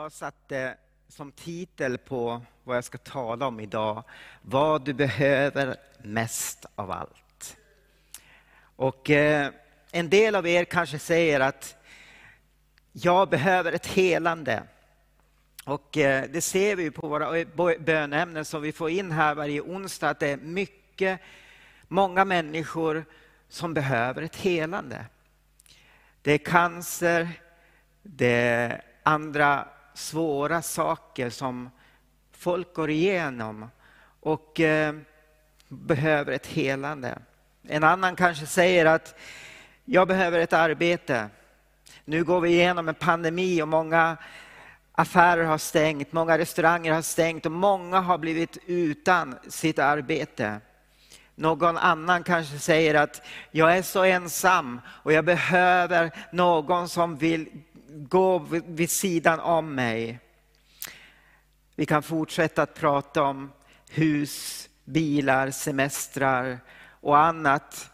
Jag satte som titel på vad jag ska tala om idag, vad du behöver mest av allt. Och eh, en del av er kanske säger att jag behöver ett helande. Och eh, det ser vi på våra bönämnen som vi får in här varje onsdag, att det är mycket, många människor som behöver ett helande. Det är cancer, det är andra svåra saker som folk går igenom och eh, behöver ett helande. En annan kanske säger att jag behöver ett arbete. Nu går vi igenom en pandemi och många affärer har stängt, många restauranger har stängt och många har blivit utan sitt arbete. Någon annan kanske säger att jag är så ensam och jag behöver någon som vill gå vid sidan om mig. Vi kan fortsätta att prata om hus, bilar, semestrar och annat.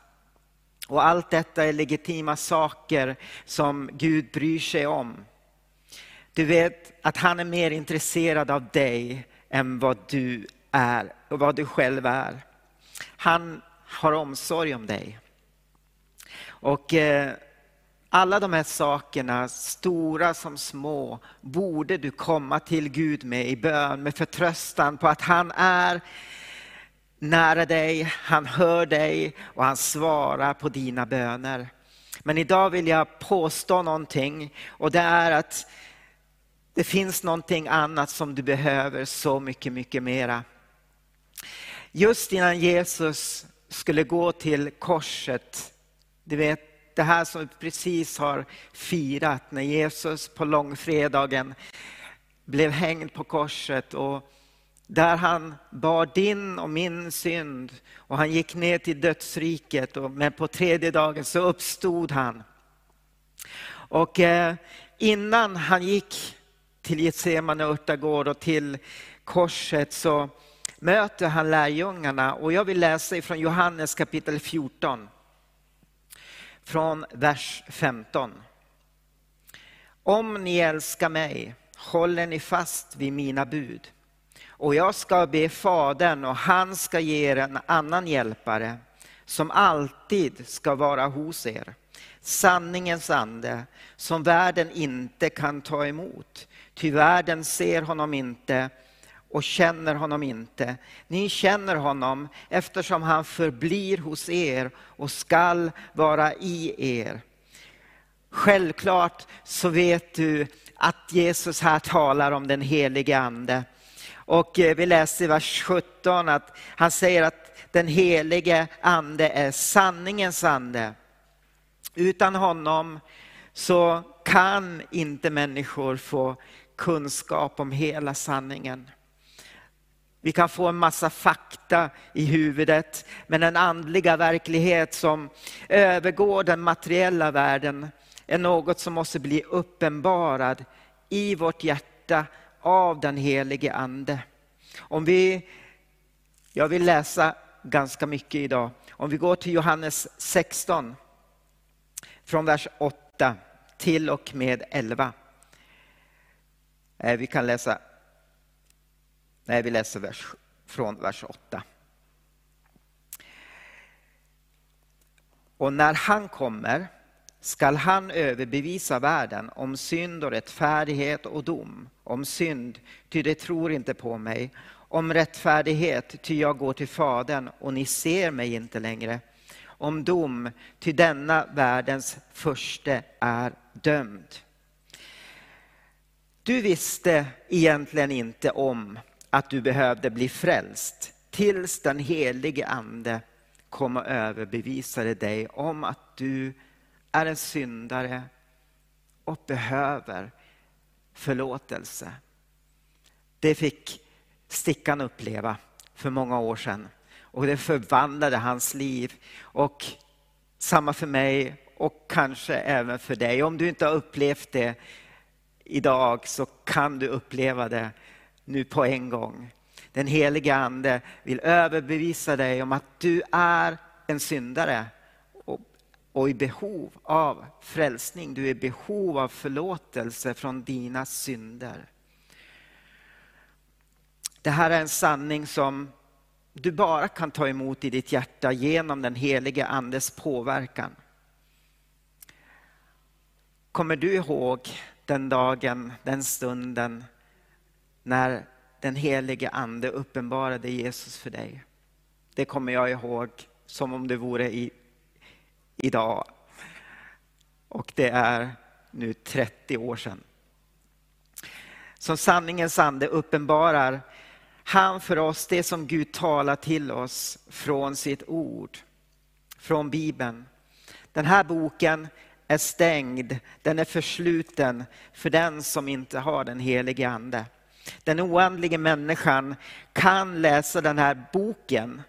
Och allt detta är legitima saker som Gud bryr sig om. Du vet att han är mer intresserad av dig än vad du är och vad du själv är. Han har omsorg om dig. Och eh, alla de här sakerna, stora som små, borde du komma till Gud med i bön, med förtröstan på att han är nära dig, han hör dig och han svarar på dina böner. Men idag vill jag påstå någonting och det är att det finns någonting annat som du behöver så mycket, mycket mera. Just innan Jesus skulle gå till korset, du vet det här som vi precis har firat när Jesus på långfredagen blev hängd på korset och där han bar din och min synd och han gick ner till dödsriket och, men på tredje dagen så uppstod han. Och eh, innan han gick till Getsemane örtagård och till korset så möter han lärjungarna och jag vill läsa ifrån Johannes kapitel 14 från vers 15. Om ni älskar mig håller ni fast vid mina bud. Och jag ska be Fadern och han ska ge er en annan hjälpare som alltid ska vara hos er. Sanningens ande som världen inte kan ta emot. Ty världen ser honom inte och känner honom inte. Ni känner honom eftersom han förblir hos er och skall vara i er. Självklart så vet du att Jesus här talar om den helige Ande. Och eh, vi läser i vers 17 att han säger att den helige Ande är sanningens ande. Utan honom så kan inte människor få kunskap om hela sanningen. Vi kan få en massa fakta i huvudet, men den andliga verklighet som övergår den materiella världen är något som måste bli uppenbarad i vårt hjärta av den helige Ande. Om vi, jag vill läsa ganska mycket idag. Om vi går till Johannes 16, från vers 8 till och med 11. Eh, vi kan läsa Nej, vi läser vers, från vers 8. Och när han kommer skall han överbevisa världen om synd och rättfärdighet och dom. Om synd, ty de tror inte på mig. Om rättfärdighet, ty jag går till Fadern och ni ser mig inte längre. Om dom, ty denna världens förste är dömd. Du visste egentligen inte om att du behövde bli frälst tills den helige ande kom och överbevisade dig om att du är en syndare och behöver förlåtelse. Det fick Stickan uppleva för många år sedan och det förvandlade hans liv. Och samma för mig och kanske även för dig. Om du inte har upplevt det idag så kan du uppleva det nu på en gång. Den helige Ande vill överbevisa dig om att du är en syndare och, och i behov av frälsning. Du är i behov av förlåtelse från dina synder. Det här är en sanning som du bara kan ta emot i ditt hjärta genom den helige Andes påverkan. Kommer du ihåg den dagen, den stunden när den helige Ande uppenbarade Jesus för dig? Det kommer jag ihåg som om det vore i, idag. Och det är nu 30 år sedan. Som sanningens ande uppenbarar han för oss det som Gud talar till oss från sitt ord, från Bibeln. Den här boken är stängd, den är försluten för den som inte har den helige Ande. Den oandlige människan kan läsa den här boken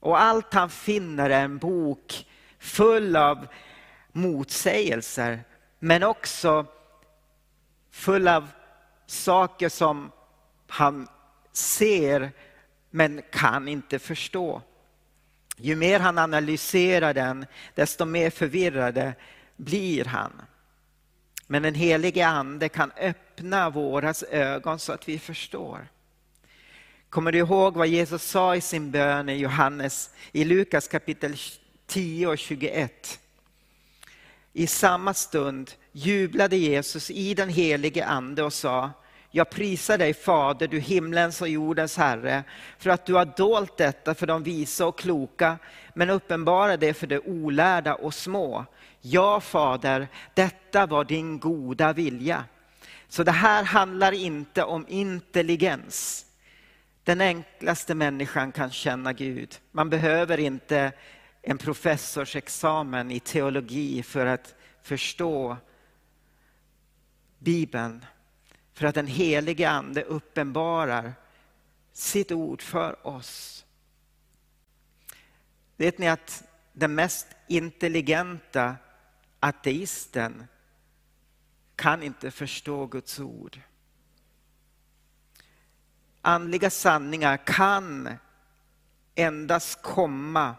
och allt han finner är en bok full av motsägelser men också full av saker som han ser men kan inte förstå. Ju mer han analyserar den, desto mer förvirrade blir han. Men den helige Ande kan öppna våra ögon så att vi förstår. Kommer du ihåg vad Jesus sa i sin bön i Johannes, i Lukas kapitel 10 och 21? I samma stund jublade Jesus i den helige Ande och sa jag prisar dig Fader, du himlens och jordens Herre, för att du har dolt detta för de visa och kloka, men uppenbarar det för de olärda och små. Ja, Fader, detta var din goda vilja. Så det här handlar inte om intelligens. Den enklaste människan kan känna Gud. Man behöver inte en professorsexamen i teologi för att förstå Bibeln. För att den helige Ande uppenbarar sitt ord för oss. Vet ni att den mest intelligenta ateisten kan inte förstå Guds ord. Andliga sanningar kan endast komma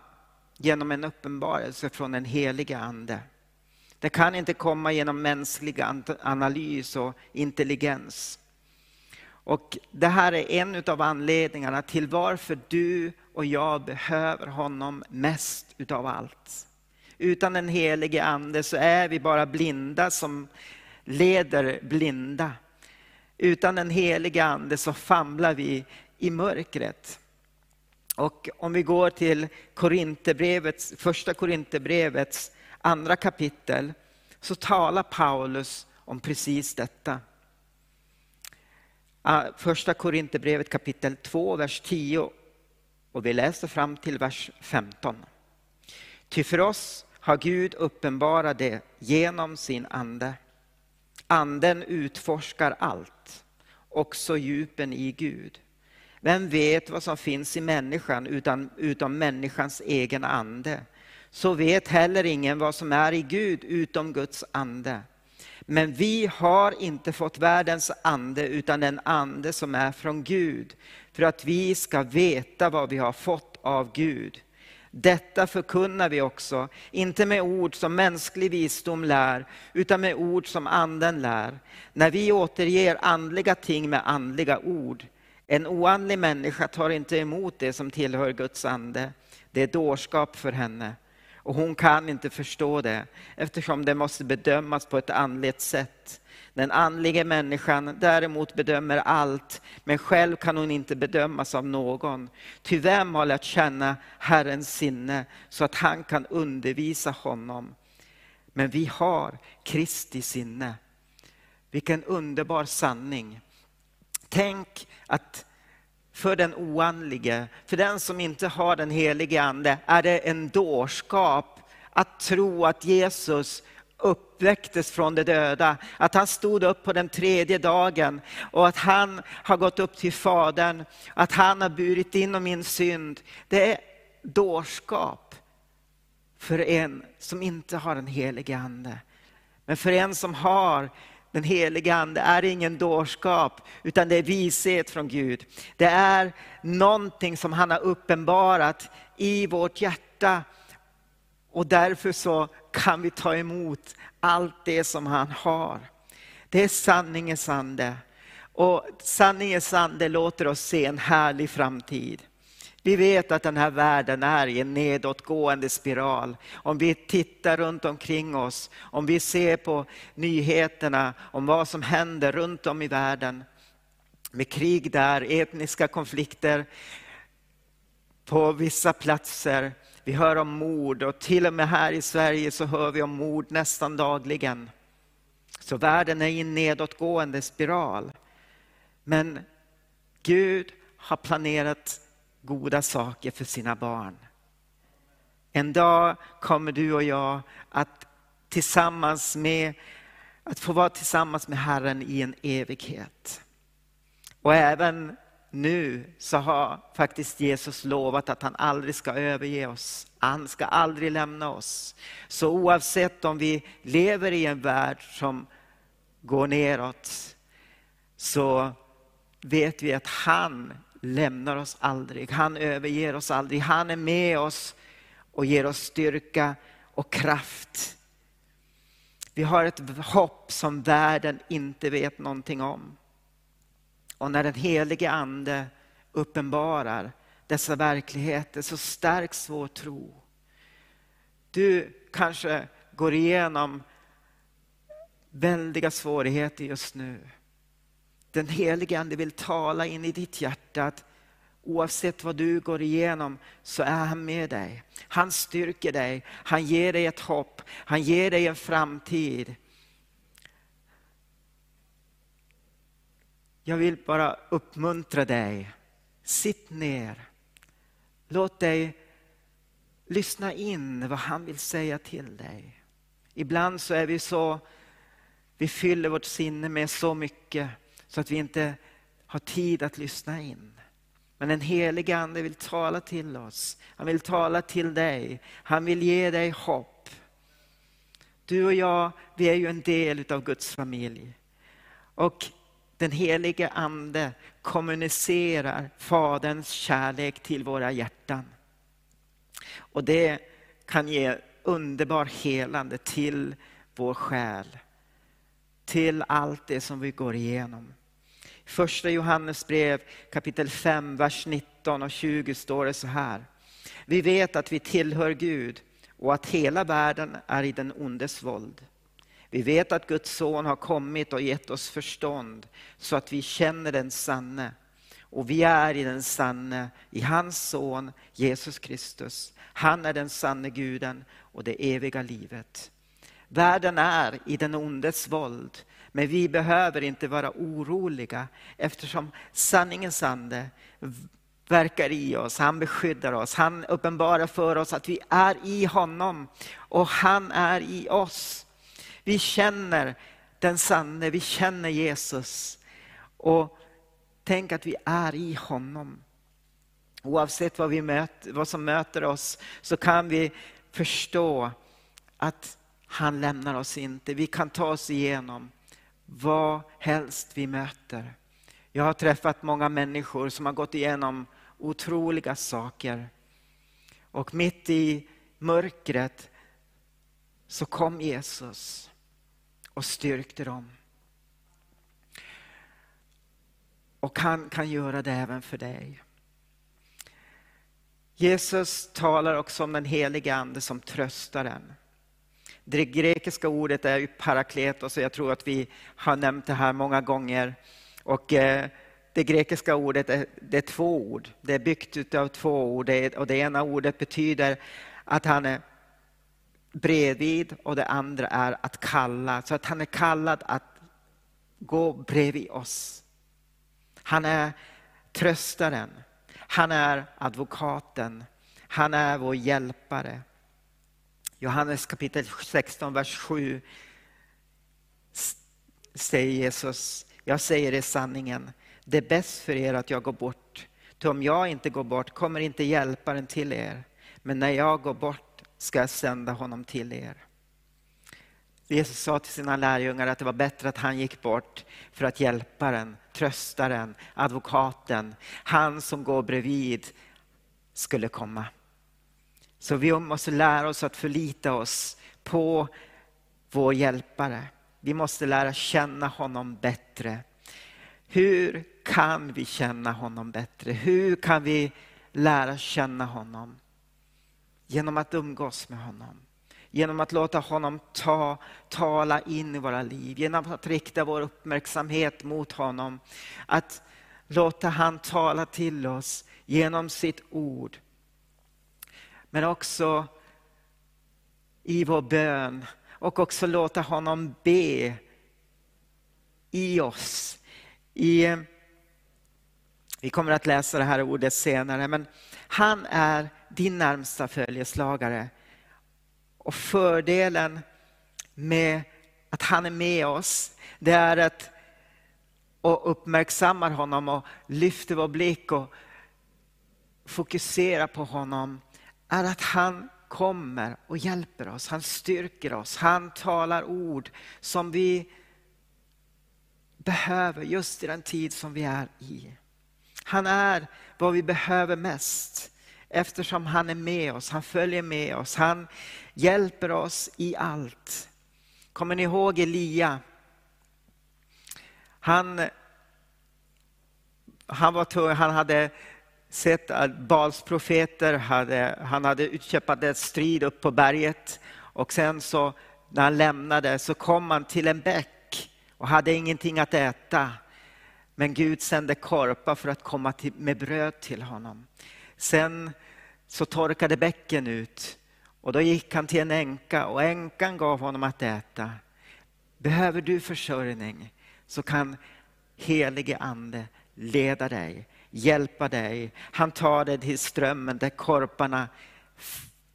genom en uppenbarelse från den helige Ande. Det kan inte komma genom mänsklig analys och intelligens. Och Det här är en av anledningarna till varför du och jag behöver honom mest utav allt. Utan den helige Ande så är vi bara blinda som leder blinda. Utan den helige Ande så famlar vi i mörkret. Och om vi går till Korinthierbrevets, första Korinthierbrevets andra kapitel så talar Paulus om precis detta. Första Korinthierbrevet kapitel 2, vers 10 och vi läser fram till vers 15. Ty för oss har Gud uppenbarat det genom sin ande. Anden utforskar allt, också djupen i Gud. Vem vet vad som finns i människan utan, utom människans egen ande? Så vet heller ingen vad som är i Gud utom Guds ande. Men vi har inte fått världens ande utan en ande som är från Gud. För att vi ska veta vad vi har fått av Gud. Detta förkunnar vi också, inte med ord som mänsklig visdom lär, utan med ord som anden lär. När vi återger andliga ting med andliga ord. En oandlig människa tar inte emot det som tillhör Guds ande. Det är dårskap för henne. Och hon kan inte förstå det eftersom det måste bedömas på ett andligt sätt. Den andliga människan däremot bedömer allt, men själv kan hon inte bedömas av någon. Ty vem har lärt känna Herrens sinne så att han kan undervisa honom? Men vi har Kristi sinne. Vilken underbar sanning. Tänk att för den oandlige, för den som inte har den helige Ande, är det en dårskap att tro att Jesus uppväcktes från de döda, att han stod upp på den tredje dagen och att han har gått upp till Fadern, att han har burit in min synd. Det är dårskap för en som inte har den helige Ande. Men för en som har den helige Ande är ingen dårskap, utan det är vishet från Gud. Det är någonting som han har uppenbarat i vårt hjärta. Och därför så kan vi ta emot allt det som han har. Det är sanningens ande. Och sanningens ande låter oss se en härlig framtid. Vi vet att den här världen är i en nedåtgående spiral. Om vi tittar runt omkring oss, om vi ser på nyheterna om vad som händer runt om i världen. Med krig där, etniska konflikter på vissa platser. Vi hör om mord och till och med här i Sverige så hör vi om mord nästan dagligen. Så världen är i en nedåtgående spiral. Men Gud har planerat goda saker för sina barn. En dag kommer du och jag att tillsammans med att få vara tillsammans med Herren i en evighet. Och även nu så har faktiskt Jesus lovat att han aldrig ska överge oss. Han ska aldrig lämna oss. Så oavsett om vi lever i en värld som går neråt så vet vi att han lämnar oss aldrig. Han överger oss aldrig. Han är med oss och ger oss styrka och kraft. Vi har ett hopp som världen inte vet någonting om. Och när den helige ande uppenbarar dessa verkligheter så stärks vår tro. Du kanske går igenom väldiga svårigheter just nu. Den helige Ande vill tala in i ditt hjärta att oavsett vad du går igenom så är han med dig. Han styrker dig, han ger dig ett hopp, han ger dig en framtid. Jag vill bara uppmuntra dig. Sitt ner. Låt dig lyssna in vad han vill säga till dig. Ibland så är vi så, vi fyller vårt sinne med så mycket så att vi inte har tid att lyssna in. Men den helige Ande vill tala till oss. Han vill tala till dig. Han vill ge dig hopp. Du och jag, vi är ju en del av Guds familj. Och den helige Ande kommunicerar Faderns kärlek till våra hjärtan. Och det kan ge underbar helande till vår själ. Till allt det som vi går igenom. Första Johannes brev kapitel 5, vers 19 och 20 står det så här. Vi vet att vi tillhör Gud och att hela världen är i den ondes våld. Vi vet att Guds son har kommit och gett oss förstånd så att vi känner den sanne. Och vi är i den sanne, i hans son Jesus Kristus. Han är den sanne guden och det eviga livet. Världen är i den ondes våld, men vi behöver inte vara oroliga eftersom sanningens ande verkar i oss, han beskyddar oss, han uppenbarar för oss att vi är i honom och han är i oss. Vi känner den sanne, vi känner Jesus. Och tänk att vi är i honom. Oavsett vad, vi möter, vad som möter oss så kan vi förstå att han lämnar oss inte. Vi kan ta oss igenom vad helst vi möter. Jag har träffat många människor som har gått igenom otroliga saker. Och mitt i mörkret så kom Jesus och styrkte dem. Och han kan göra det även för dig. Jesus talar också om den helige Ande som tröstaren. Det grekiska ordet är ju parakletos och jag tror att vi har nämnt det här många gånger. Och eh, det grekiska ordet är, det är två ord. Det är byggt av två ord och det ena ordet betyder att han är bredvid och det andra är att kalla. Så att han är kallad att gå bredvid oss. Han är tröstaren. Han är advokaten. Han är vår hjälpare. Johannes kapitel 16, vers 7 säger Jesus, jag säger er sanningen, det är bäst för er att jag går bort. Ty om jag inte går bort kommer inte hjälparen till er, men när jag går bort ska jag sända honom till er. Jesus sa till sina lärjungar att det var bättre att han gick bort för att hjälparen, tröstaren, advokaten, han som går bredvid skulle komma. Så vi måste lära oss att förlita oss på vår hjälpare. Vi måste lära känna honom bättre. Hur kan vi känna honom bättre? Hur kan vi lära känna honom? Genom att umgås med honom. Genom att låta honom ta, tala in i våra liv. Genom att rikta vår uppmärksamhet mot honom. Att låta han tala till oss genom sitt ord. Men också i vår bön och också låta honom be i oss. I, vi kommer att läsa det här ordet senare, men han är din närmsta följeslagare. Och fördelen med att han är med oss, det är att och uppmärksammar honom och lyfter vår blick och fokuserar på honom, är att han kommer och hjälper oss. Han styrker oss. Han talar ord som vi behöver just i den tid som vi är i. Han är vad vi behöver mest eftersom han är med oss, han följer med oss, han hjälper oss i allt. Kommer ni ihåg Elia? Han, han, var, han hade sett att Bals profeter hade, han hade utkämpat en strid upp på berget och sen så när han lämnade så kom han till en bäck och hade ingenting att äta. Men Gud sände korpar för att komma till, med bröd till honom. Sen så torkade bäcken ut och då gick han till en änka och änkan gav honom att äta. Behöver du försörjning så kan helige ande leda dig, hjälpa dig. Han tar dig till strömmen där korparna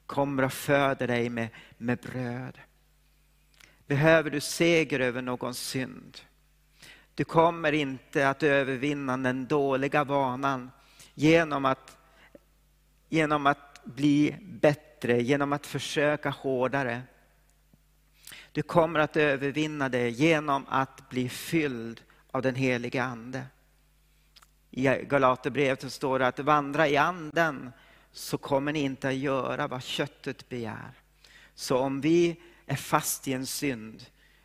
kommer och föder dig med, med bröd. Behöver du seger över någon synd? Du kommer inte att övervinna den dåliga vanan genom att, genom att bli bättre, genom att försöka hårdare. Du kommer att övervinna det genom att bli fylld av den heliga Ande. I Galaterbrevet står det att vandra i anden så kommer ni inte att göra vad köttet begär. Så om vi är fast i en synd,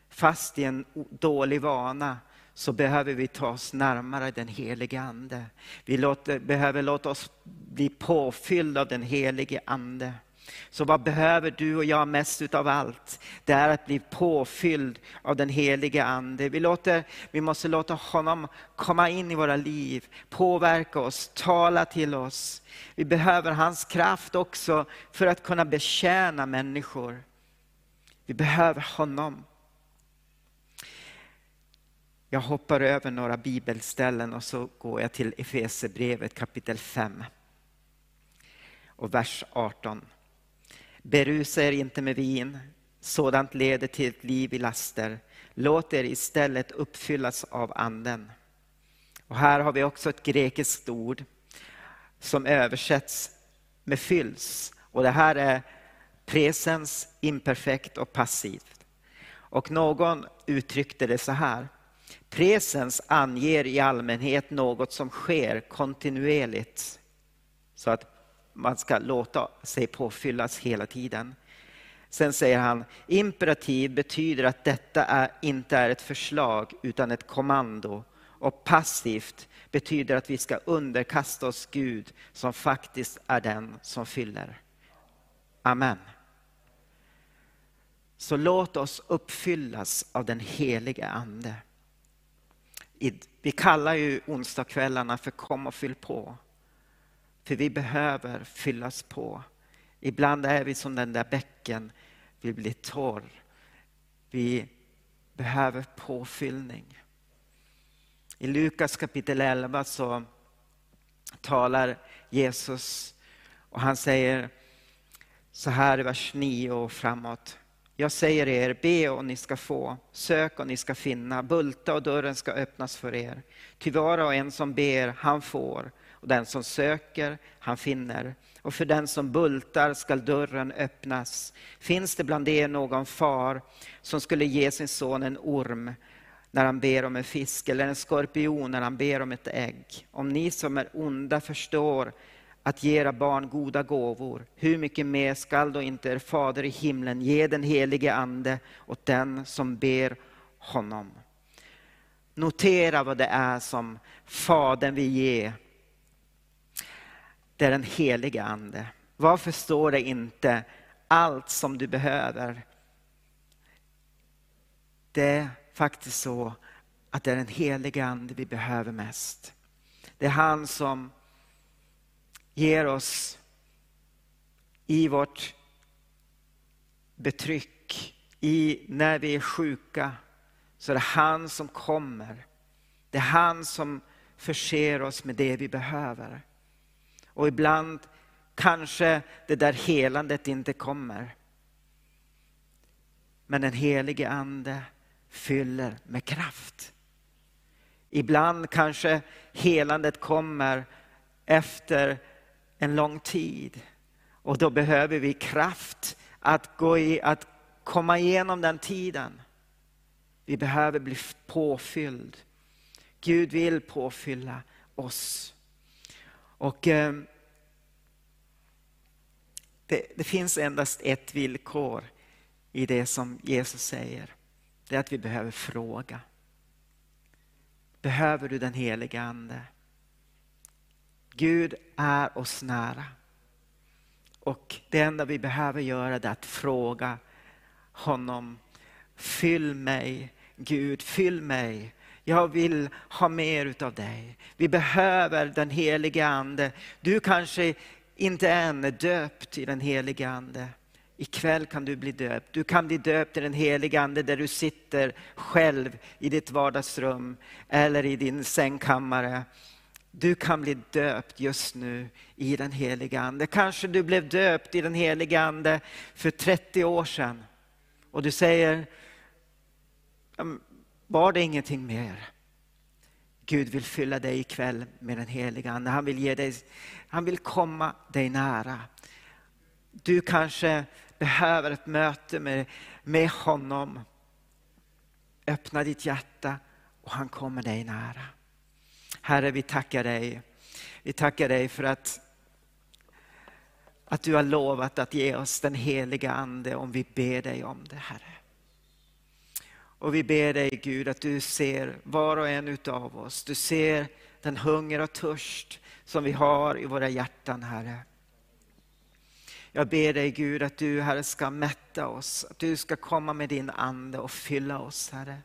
fast i en dålig vana, så behöver vi ta oss närmare den helige Ande. Vi låter, behöver låta oss bli påfyllda av den helige Ande. Så vad behöver du och jag mest utav allt? Det är att bli påfylld av den helige Ande. Vi, låter, vi måste låta honom komma in i våra liv, påverka oss, tala till oss. Vi behöver hans kraft också för att kunna betjäna människor. Vi behöver honom. Jag hoppar över några bibelställen och så går jag till Efesebrevet kapitel 5 och vers 18. Berusa er inte med vin, sådant leder till ett liv i laster. Låt er istället uppfyllas av anden. Och här har vi också ett grekiskt ord som översätts med fylls. Och det här är presens, imperfekt och passivt. Och någon uttryckte det så här. Presens anger i allmänhet något som sker kontinuerligt. Så att man ska låta sig påfyllas hela tiden. Sen säger han, imperativ betyder att detta är, inte är ett förslag utan ett kommando. Och passivt betyder att vi ska underkasta oss Gud som faktiskt är den som fyller. Amen. Så låt oss uppfyllas av den helige Ande. Vi kallar ju onsdagskvällarna för Kom och fyll på. För vi behöver fyllas på. Ibland är vi som den där bäcken, vi blir torr. Vi behöver påfyllning. I Lukas kapitel 11 så talar Jesus och han säger så här i vers 9 och framåt. Jag säger er, be och ni ska få, sök och ni ska finna, bulta och dörren ska öppnas för er. Ty var och en som ber, han får, och den som söker, han finner. Och för den som bultar skall dörren öppnas. Finns det bland er någon far som skulle ge sin son en orm när han ber om en fisk, eller en skorpion när han ber om ett ägg? Om ni som är onda förstår att ge era barn goda gåvor, hur mycket mer skall då inte er fader i himlen ge den helige Ande åt den som ber honom? notera vad det är som Fadern vill ge. Det är den heliga Ande. Varför står det inte allt som du behöver? Det är faktiskt så att det är den heliga Ande vi behöver mest. Det är han som ger oss i vårt betryck, i när vi är sjuka, så är det han som kommer. Det är han som förser oss med det vi behöver. Och ibland kanske det där helandet inte kommer. Men den helige ande fyller med kraft. Ibland kanske helandet kommer efter en lång tid. Och då behöver vi kraft att, gå i, att komma igenom den tiden. Vi behöver bli påfylld. Gud vill påfylla oss. Och eh, det, det, finns endast ett villkor i det som Jesus säger. Det är att vi behöver fråga. Behöver du den heliga Ande? Gud är oss nära. Och det enda vi behöver göra är att fråga honom. Fyll mig, Gud, fyll mig. Jag vill ha mer utav dig. Vi behöver den helige Ande. Du kanske inte än är döpt i den helige Ande. Ikväll kan du bli döpt. Du kan bli döpt i den helige Ande där du sitter själv i ditt vardagsrum eller i din sängkammare. Du kan bli döpt just nu i den heliga Ande. Kanske du blev döpt i den heliga Ande för 30 år sedan. Och du säger, var det ingenting mer? Gud vill fylla dig ikväll med den heliga Ande. Han vill, ge dig, han vill komma dig nära. Du kanske behöver ett möte med, med honom. Öppna ditt hjärta och han kommer dig nära. Herre, vi tackar dig. Vi tackar dig för att, att du har lovat att ge oss den heliga Ande om vi ber dig om det, Herre. Och vi ber dig Gud att du ser var och en utav oss. Du ser den hunger och törst som vi har i våra hjärtan, Herre. Jag ber dig Gud att du Herre ska mätta oss, att du ska komma med din Ande och fylla oss Herre.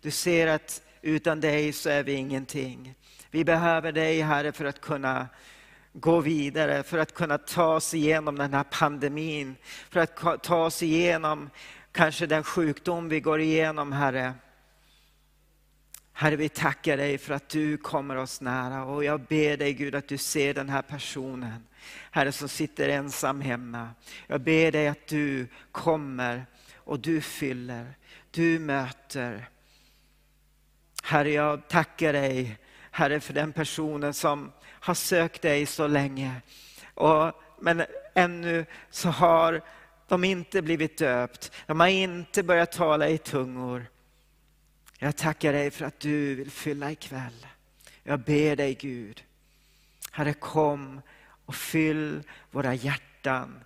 Du ser att utan dig så är vi ingenting. Vi behöver dig Herre för att kunna gå vidare, för att kunna ta oss igenom den här pandemin, för att ta oss igenom kanske den sjukdom vi går igenom Herre. Herre, vi tackar dig för att du kommer oss nära och jag ber dig Gud att du ser den här personen, Herre som sitter ensam hemma. Jag ber dig att du kommer och du fyller, du möter. Herre, jag tackar dig Herre för den personen som har sökt dig så länge. Och, men ännu så har de inte blivit döpt, de har inte börjat tala i tungor. Jag tackar dig för att du vill fylla ikväll. Jag ber dig Gud, Herre kom och fyll våra hjärtan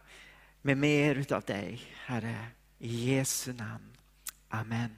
med mer utav dig, Herre. I Jesu namn. Amen.